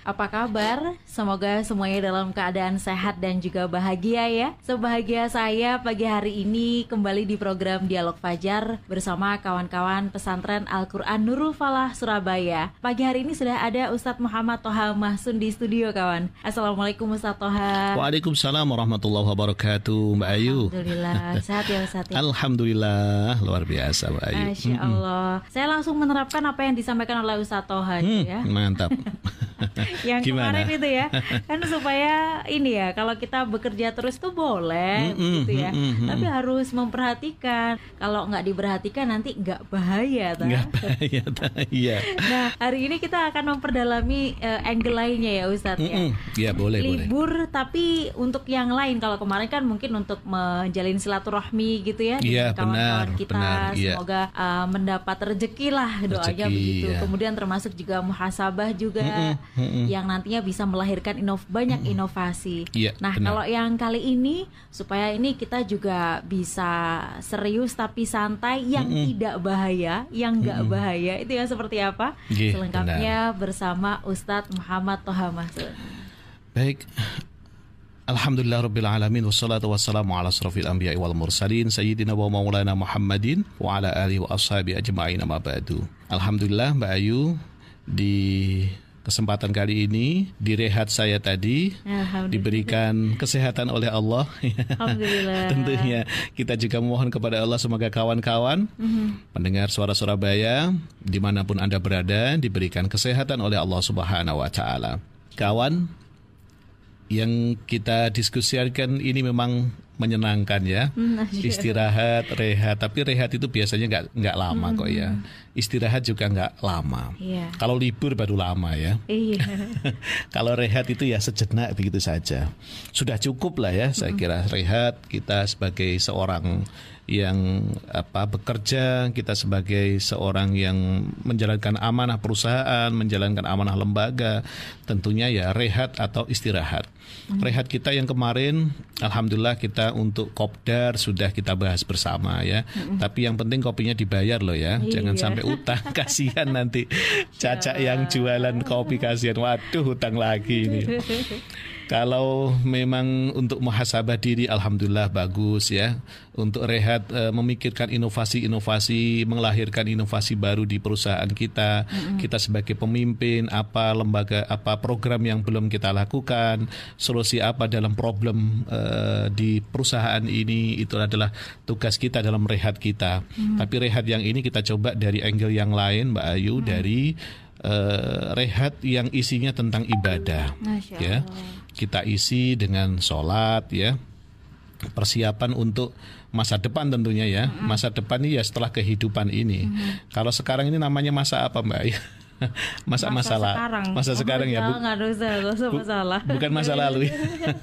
apa kabar? Semoga semuanya dalam keadaan sehat dan juga bahagia ya. Sebahagia saya pagi hari ini kembali di program Dialog Fajar bersama kawan-kawan pesantren Al-Quran Nurul Falah Surabaya. Pagi hari ini sudah ada Ustadz Muhammad Toha Mahsun di studio kawan. Assalamualaikum Ustadz Toha. Waalaikumsalam warahmatullahi wabarakatuh Mbak Ayu. Alhamdulillah, sehat ya Ustadz ya. Alhamdulillah, luar biasa Mbak Ayu. Masya Allah. Saya langsung menerapkan apa yang disampaikan oleh Ustadz Toha Hmm, ya. mantap. yang Gimana? kemarin itu ya kan supaya ini ya kalau kita bekerja terus tuh boleh Mm-mm, gitu ya mm-mm, tapi harus memperhatikan kalau nggak diperhatikan nanti nggak bahaya ta. Enggak bahaya. ta- Iya. nah hari ini kita akan memperdalami eh, angle lainnya ya Ustadz ya Mm-mm. Iya, boleh, boleh. libur tapi untuk yang lain kalau kemarin kan mungkin untuk menjalin silaturahmi gitu ya Iya, benar, kita benar, iya. semoga uh, mendapat rezeki lah doanya Rezeki, begitu iya. kemudian termasuk juga muhasabah juga Mm-mm, mm-mm. yang nantinya bisa melahirkan inov banyak inovasi. Iya, nah benar. kalau yang kali ini supaya ini kita juga bisa serius tapi santai yang tidak bahaya yang nggak bahaya itu yang seperti apa? Iya, selengkapnya bersama Ustadz Muhammad Toha Mahsud Baik. Alhamdulillah Rabbil Alamin Wassalatu wassalamu ala asrafil anbiya wal mursalin Sayyidina wa maulana Muhammadin Wa ala alihi wa ashabi ajma'in amma ba'du. Alhamdulillah Mbak Ayu Di kesempatan kali ini Di rehat saya tadi. Diberikan kesehatan oleh Allah Alhamdulillah. Tentunya kita juga mohon kepada Allah Semoga kawan-kawan Pendengar suara Surabaya Di mana pun Anda berada Diberikan kesehatan oleh Allah Subhanahu wa Ta'ala Kawan yang kita diskusikan ini memang menyenangkan ya. Istirahat rehat. Tapi rehat itu biasanya nggak nggak lama kok ya. Istirahat juga nggak lama. Iya. kalau libur baru lama ya. Iya. kalau rehat itu ya sejenak begitu saja. Sudah cukup lah ya saya kira. Rehat kita sebagai seorang yang apa bekerja kita sebagai seorang yang menjalankan amanah perusahaan menjalankan amanah lembaga tentunya ya rehat atau istirahat. Rehat kita yang kemarin alhamdulillah kita untuk kopdar sudah kita bahas bersama ya. Tapi yang penting kopinya dibayar loh ya. Jangan Iya. sampai utang kasihan nanti. Caca yang jualan kopi kasihan. Waduh hutang lagi ini kalau memang untuk muhasabah diri alhamdulillah bagus ya. Untuk rehat eh, memikirkan inovasi-inovasi, melahirkan inovasi baru di perusahaan kita. Kita sebagai pemimpin apa lembaga apa program yang belum kita lakukan, solusi apa dalam problem eh, di perusahaan ini itu adalah tugas kita dalam rehat kita. Tapi rehat yang ini kita coba dari angle yang lain Mbak Ayu dari eh, rehat yang isinya tentang ibadah ya kita isi dengan sholat ya persiapan untuk masa depan tentunya ya masa depan ini ya setelah kehidupan ini kalau sekarang ini namanya masa apa mbak masa masa la- sekarang. masa Oh, sekarang ya bu- usah, masalah. bukan masa lalu ya.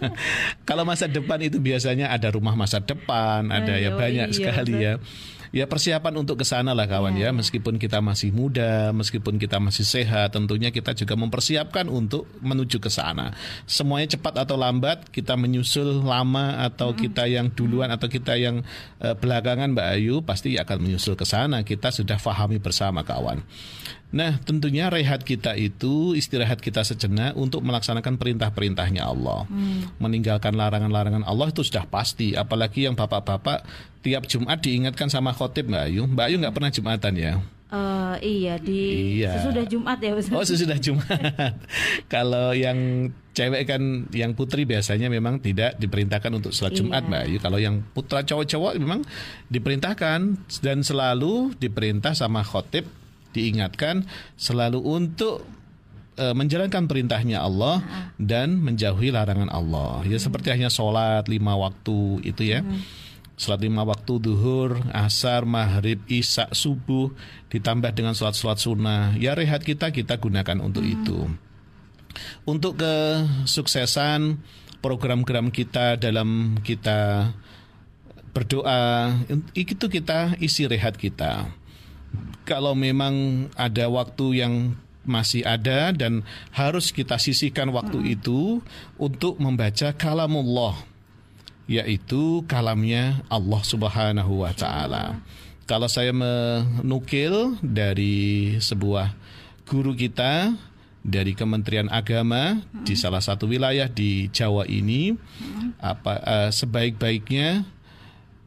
Kalau masa depan itu biasanya ada rumah masa depan, ada ya Ayo, banyak iya, sekali betul. ya. Ya persiapan untuk ke sana lah kawan Iya, ya, meskipun kita masih muda, meskipun kita masih sehat, tentunya kita juga mempersiapkan untuk menuju ke sana. Semuanya cepat atau lambat, kita menyusul lama atau kita yang duluan atau kita yang eh, belakangan Mbak Ayu pasti akan menyusul ke sana. Kita sudah fahami bersama kawan. Nah, tentunya rehat kita itu istirahat kita sejenak untuk melaksanakan perintah-perintahnya Allah. Meninggalkan larangan-larangan Allah itu sudah pasti. Apalagi yang bapak-bapak tiap Jumat diingatkan sama khotib Mbak Ayu. Mbak Ayu nggak pernah Jumatan ya? Eh, iya di Iya. sesudah Jumat ya Ustaz. Oh sesudah Jumat. Kalau yang cewek kan, yang putri biasanya memang tidak diperintahkan untuk sholat Jumat Iya. Mbak Ayu. Kalau yang putra cowok-cowok memang diperintahkan dan selalu diperintah sama khotib diingatkan selalu untuk eh, menjalankan perintahnya Allah dan menjauhi larangan Allah. Ya seperti hanya sholat lima waktu itu ya. Sholat lima waktu duhur, asar, maghrib, isya, subuh ditambah dengan sholat-sholat sunnah. Ya rehat kita kita gunakan untuk itu. Untuk kesuksesan program-program kita dalam kita berdoa itu kita isi rehat kita. Kalau memang ada waktu yang masih ada dan harus kita sisihkan waktu hmm. itu untuk membaca kalamullah yaitu kalamnya Allah Subhanahu wa taala. Kalau saya menukil dari sebuah guru kita dari Kementerian Agama hmm. di salah satu wilayah di Jawa ini hmm. apa uh, sebaik-baiknya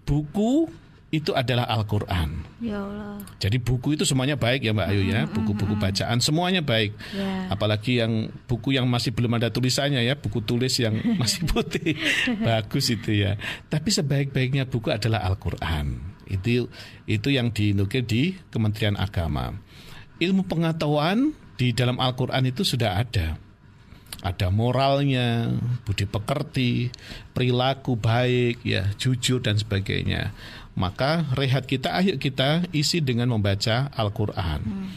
buku itu adalah Al-Qur'an. Ya Allah. Jadi buku itu semuanya baik ya Mbak Ayu ya, buku-buku bacaan semuanya baik. Ya. Apalagi yang buku yang masih belum ada tulisannya ya, buku tulis yang masih putih. Bagus itu ya. Tapi sebaik-baiknya buku adalah Al-Qur'an. Itu itu yang dinukil di Kementerian Agama. Ilmu pengetahuan di dalam Al-Quran itu sudah ada. Ada moralnya, budi pekerti, perilaku baik, ya jujur dan sebagainya. Maka rehat kita, ayo kita isi dengan membaca Al-Quran. Hmm.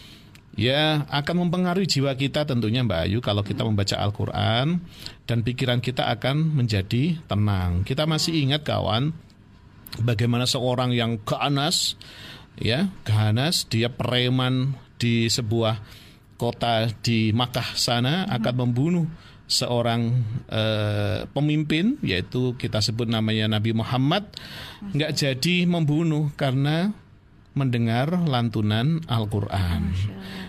Ya akan mempengaruhi jiwa kita tentunya Mbak Ayu kalau kita membaca Al-Quran dan pikiran kita akan menjadi tenang. Kita masih ingat kawan bagaimana seorang yang ganas ya ganas dia preman di sebuah kota di Makkah sana akan membunuh seorang uh, pemimpin yaitu kita sebut namanya Nabi Muhammad nggak jadi membunuh karena mendengar lantunan Al-Qur'an.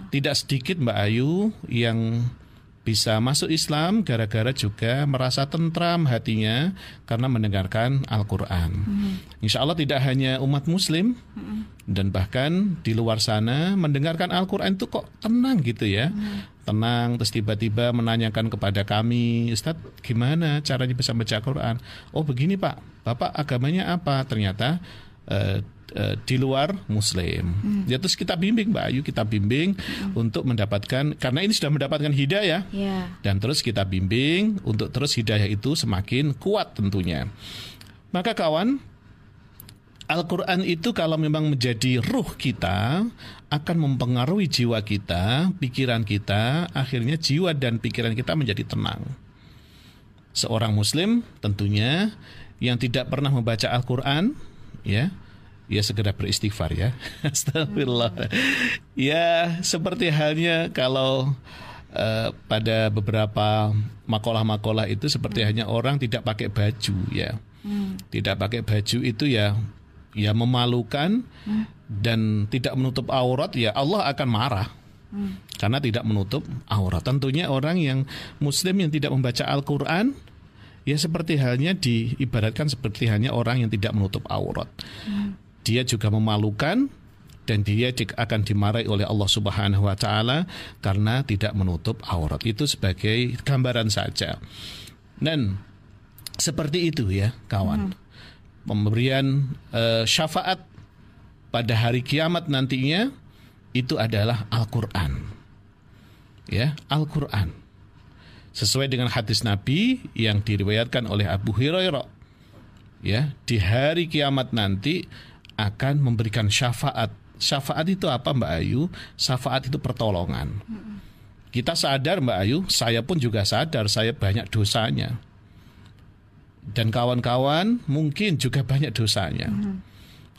Tidak sedikit Mbak Ayu yang bisa masuk Islam gara-gara juga merasa tentram hatinya karena mendengarkan Al-Quran. Hmm. Insya Allah tidak hanya umat Muslim hmm. dan bahkan di luar sana mendengarkan Al-Quran itu kok tenang gitu ya, hmm. tenang. Terus tiba-tiba menanyakan kepada kami, Ustadz gimana caranya bisa baca Al-Quran? Oh begini Pak, Bapak agamanya apa? Ternyata uh, uh, di luar Muslim. Hmm. Ya terus kita bimbing Mbak Ayu, kita bimbing hmm. untuk mendapatkan karena ini sudah mendapatkan hidayah yeah. dan terus kita bimbing untuk terus hidayah itu semakin kuat tentunya. Maka kawan, Al-Quran itu kalau memang menjadi ruh kita akan mempengaruhi jiwa kita, pikiran kita, akhirnya jiwa dan pikiran kita menjadi tenang. Seorang Muslim tentunya yang tidak pernah membaca Al-Quran, ya ya segera beristighfar ya. Astagfirullah. Ya seperti halnya kalau uh, pada beberapa makolah-makolah itu seperti hmm. hanya orang tidak pakai baju ya. Hmm. Tidak pakai baju itu ya ya memalukan hmm. dan tidak menutup aurat ya Allah akan marah. Hmm. Karena tidak menutup aurat. Tentunya orang yang muslim yang tidak membaca Al-Qur'an ya seperti halnya diibaratkan seperti hanya orang yang tidak menutup aurat. Hmm dia juga memalukan dan dia akan dimarahi oleh Allah Subhanahu wa taala karena tidak menutup aurat. Itu sebagai gambaran saja. Dan seperti itu ya, kawan. Hmm. Pemberian uh, syafaat pada hari kiamat nantinya itu adalah Al-Qur'an. Ya, Al-Qur'an. Sesuai dengan hadis Nabi yang diriwayatkan oleh Abu Hurairah. Ya, di hari kiamat nanti akan memberikan syafaat. Syafaat itu apa Mbak Ayu? Syafaat itu pertolongan. Kita sadar Mbak Ayu, saya pun juga sadar saya banyak dosanya. Dan kawan-kawan mungkin juga banyak dosanya.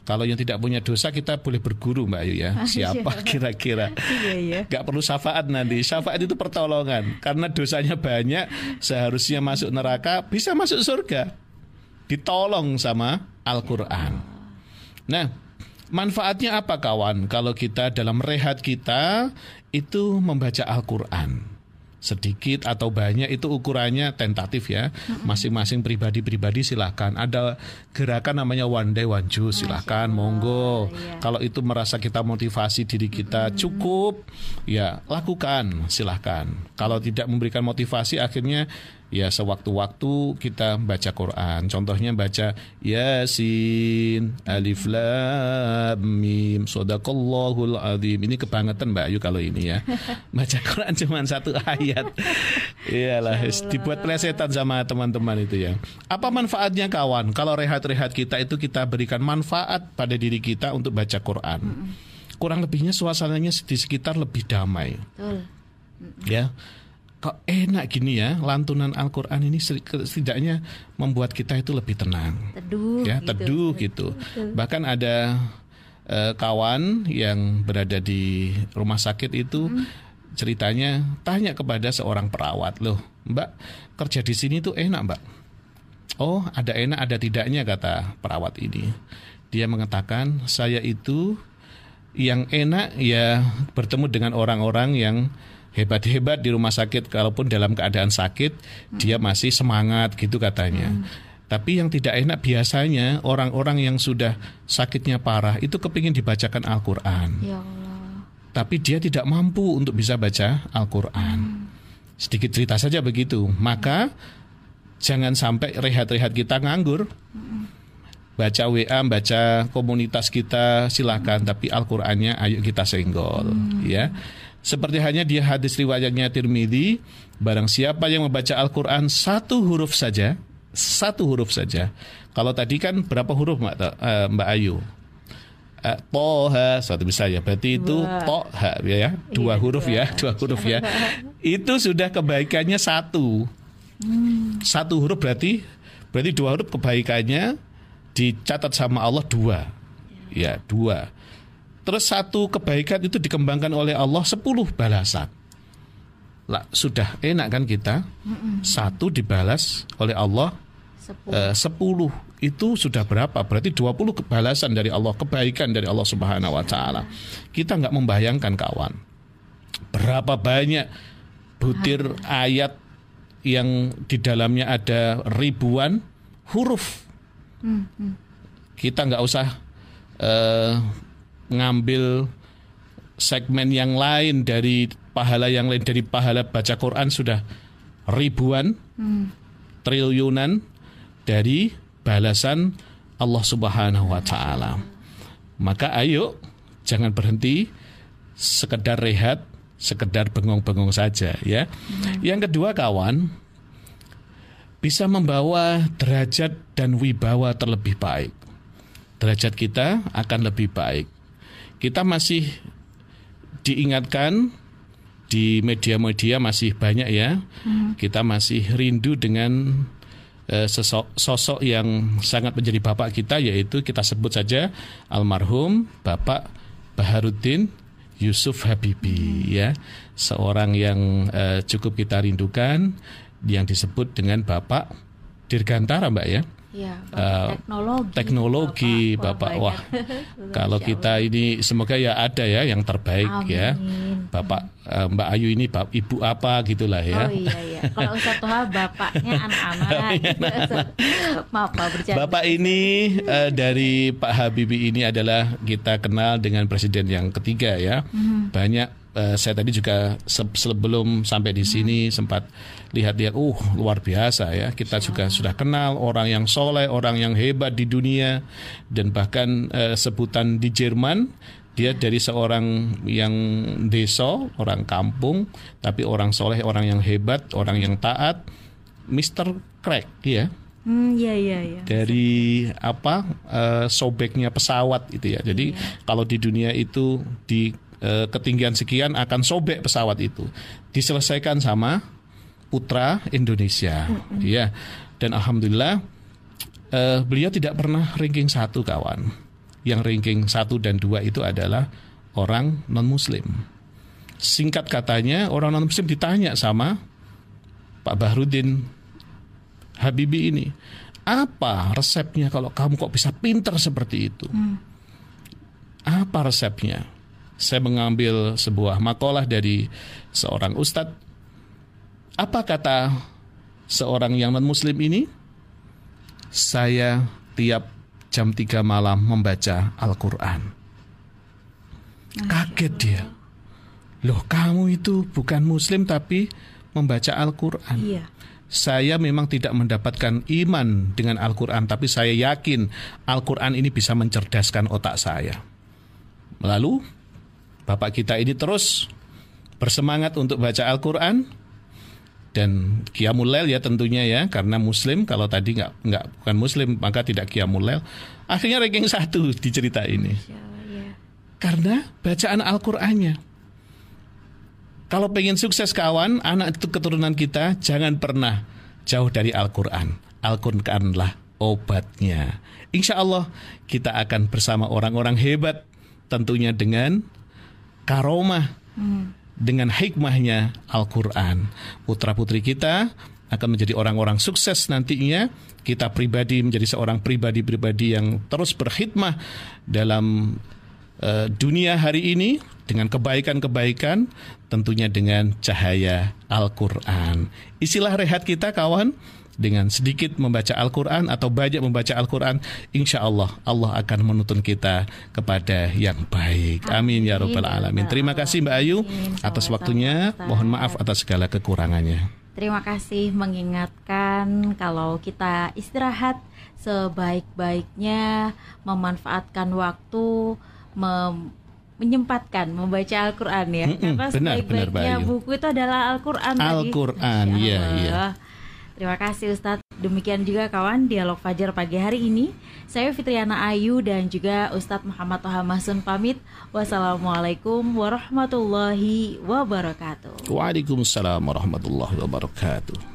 Kalau yang tidak punya dosa kita boleh berguru Mbak Ayu ya. Ah, Siapa iya. kira-kira? iya, iya. Gak perlu syafaat nanti. Syafaat itu pertolongan. Karena dosanya banyak, seharusnya masuk neraka, bisa masuk surga. Ditolong sama Al-Quran. Nah, manfaatnya apa kawan? Kalau kita dalam rehat kita itu membaca Al-Qur'an sedikit atau banyak itu ukurannya tentatif ya. Masing-masing pribadi-pribadi silahkan. Ada gerakan namanya one day one juice silahkan monggo. Iya. Kalau itu merasa kita motivasi diri kita cukup ya lakukan silahkan. Kalau tidak memberikan motivasi akhirnya ya sewaktu-waktu kita baca Quran. Contohnya baca Yasin, Alif Lam Mim, Sadaqallahul Azim. Ini kebangetan Mbak Ayu kalau ini ya. Baca Quran cuma satu ayat. Iyalah, dibuat plesetan sama teman-teman itu ya. Apa manfaatnya kawan? Kalau rehat-rehat kita itu kita berikan manfaat pada diri kita untuk baca Quran. Kurang lebihnya suasananya di sekitar lebih damai. Ya kok enak gini ya lantunan Al-Quran ini setidaknya membuat kita itu lebih tenang teduh ya gitu. teduh gitu betul. bahkan ada uh, kawan yang berada di rumah sakit itu hmm. ceritanya tanya kepada seorang perawat loh, Mbak kerja di sini tuh enak Mbak. Oh ada enak ada tidaknya kata perawat ini. Dia mengatakan saya itu yang enak ya bertemu dengan orang-orang yang hebat-hebat di rumah sakit kalaupun dalam keadaan sakit hmm. dia masih semangat gitu katanya. Hmm. Tapi yang tidak enak biasanya orang-orang yang sudah sakitnya parah itu kepingin dibacakan Al-Quran. Ya Tapi dia tidak mampu untuk bisa baca Al-Quran. Hmm. Sedikit cerita saja begitu. Maka jangan sampai rehat-rehat kita nganggur. Hmm. Baca WA, baca komunitas kita silahkan. Hmm. Tapi Al-Qurannya ayo kita senggol. Hmm. Ya. Seperti hanya dia hadis riwayatnya Tirmidzi, barang siapa yang membaca Al-Qur'an satu huruf saja, satu huruf saja. Kalau tadi kan berapa huruf Mbak uh, Mbak Ayu? Uh, toha satu bisa ya berarti itu toha ya, ya dua iya, huruf ya dua huruf ya itu sudah kebaikannya satu hmm. satu huruf berarti berarti dua huruf kebaikannya dicatat sama Allah dua ya dua Terus satu kebaikan itu dikembangkan oleh Allah sepuluh balasan. Lah, sudah enak kan kita? Satu dibalas oleh Allah sepuluh. Eh, sepuluh. Itu sudah berapa? Berarti dua puluh kebalasan dari Allah, kebaikan dari Allah Subhanahu wa taala. Kita nggak membayangkan kawan. Berapa banyak butir ayat yang di dalamnya ada ribuan huruf. Kita nggak usah uh, ngambil segmen yang lain dari pahala yang lain dari pahala baca Quran sudah ribuan hmm. triliunan dari balasan Allah Subhanahu wa taala. Maka ayo jangan berhenti sekedar rehat, sekedar bengong-bengong saja ya. Hmm. Yang kedua kawan bisa membawa derajat dan wibawa terlebih baik. Derajat kita akan lebih baik kita masih diingatkan di media-media masih banyak ya. Hmm. Kita masih rindu dengan uh, sosok, sosok yang sangat menjadi bapak kita yaitu kita sebut saja almarhum Bapak Baharudin Yusuf Habibi hmm. ya. Seorang yang uh, cukup kita rindukan yang disebut dengan Bapak Dirgantara Mbak ya. Ya, uh, teknologi. Teknologi, Bapak. Bapak. Wah, kalau kita ini semoga ya ada ya yang terbaik ya. Amin. ya. Bapak uh, Mbak Ayu ini Bapak Ibu apa gitulah ya. Oh iya iya. Kalau Ustaz Toha bapaknya anak-anak. Maaf Pak bercanda. Bapak ini uh, dari Pak Habibie ini adalah kita kenal dengan presiden yang ketiga ya. Hmm. Banyak uh, saya tadi juga sebelum sampai di sini sempat lihat-lihat, uh luar biasa ya. Kita juga sudah kenal orang yang soleh, orang yang hebat di dunia dan bahkan uh, sebutan di Jerman dia dari seorang yang desa, orang kampung, tapi orang soleh, orang yang hebat, orang yang taat, Mr. Crack ya. Hmm, iya iya iya. Dari apa uh, sobeknya pesawat itu ya. Jadi yeah. kalau di dunia itu di Eh, ketinggian sekian akan sobek pesawat itu. Diselesaikan sama putra Indonesia. Mm-hmm. Ya. Dan alhamdulillah uh, beliau tidak pernah ranking satu kawan. Yang ranking satu dan dua itu adalah orang non muslim. Singkat katanya orang non muslim ditanya sama Pak Bahrudin Habibi ini, apa resepnya kalau kamu kok bisa pinter seperti itu? Hmm. Apa resepnya? Saya mengambil sebuah makalah dari seorang ustadz. Apa kata seorang yang non-muslim ini? Saya tiap jam 3 malam membaca Al-Quran. Kaget dia. Loh kamu itu bukan muslim tapi membaca Al-Quran. Iya. Saya memang tidak mendapatkan iman dengan Al-Quran, tapi saya yakin Al-Quran ini bisa mencerdaskan otak saya. Lalu Bapak kita ini terus bersemangat untuk baca Al-Quran. Dan Qiyamul Lail ya tentunya ya karena Muslim kalau tadi nggak nggak bukan Muslim maka tidak Qiyamul Lail. Akhirnya ranking satu di cerita ini ya. karena bacaan Al-Qur'annya. Kalau pengen sukses kawan anak itu keturunan kita jangan pernah jauh dari Al-Quran. Al-Quranlah obatnya. Insya Allah kita akan bersama orang-orang hebat tentunya dengan karomah hmm. dengan hikmahnya Al-Quran. Putra-putri kita akan menjadi orang-orang sukses nantinya. Kita pribadi menjadi seorang pribadi-pribadi yang terus berkhidmah dalam uh, dunia hari ini dengan kebaikan-kebaikan, tentunya dengan cahaya Al-Quran. Isilah rehat kita kawan, dengan sedikit membaca Al-Quran atau banyak membaca Al-Quran, insya Allah Allah akan menuntun kita kepada yang baik. Amin ya Rabbal Alamin. Terima kasih Mbak Ayu atas waktunya. Mohon maaf atas segala kekurangannya. Terima kasih mengingatkan kalau kita istirahat sebaik-baiknya, memanfaatkan waktu, mem menyempatkan membaca Al-Quran ya. Mm -mm, Karena sebaik-baiknya buku itu adalah Al-Quran Al-Quran, iya, iya. Terima kasih Ustadz. Demikian juga kawan dialog Fajar pagi hari ini. Saya Fitriana Ayu dan juga Ustadz Muhammad Toha Mahsun pamit. Wassalamualaikum warahmatullahi wabarakatuh. Waalaikumsalam warahmatullahi wabarakatuh.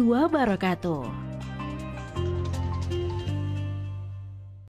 warahmatullahi wabarakatuh.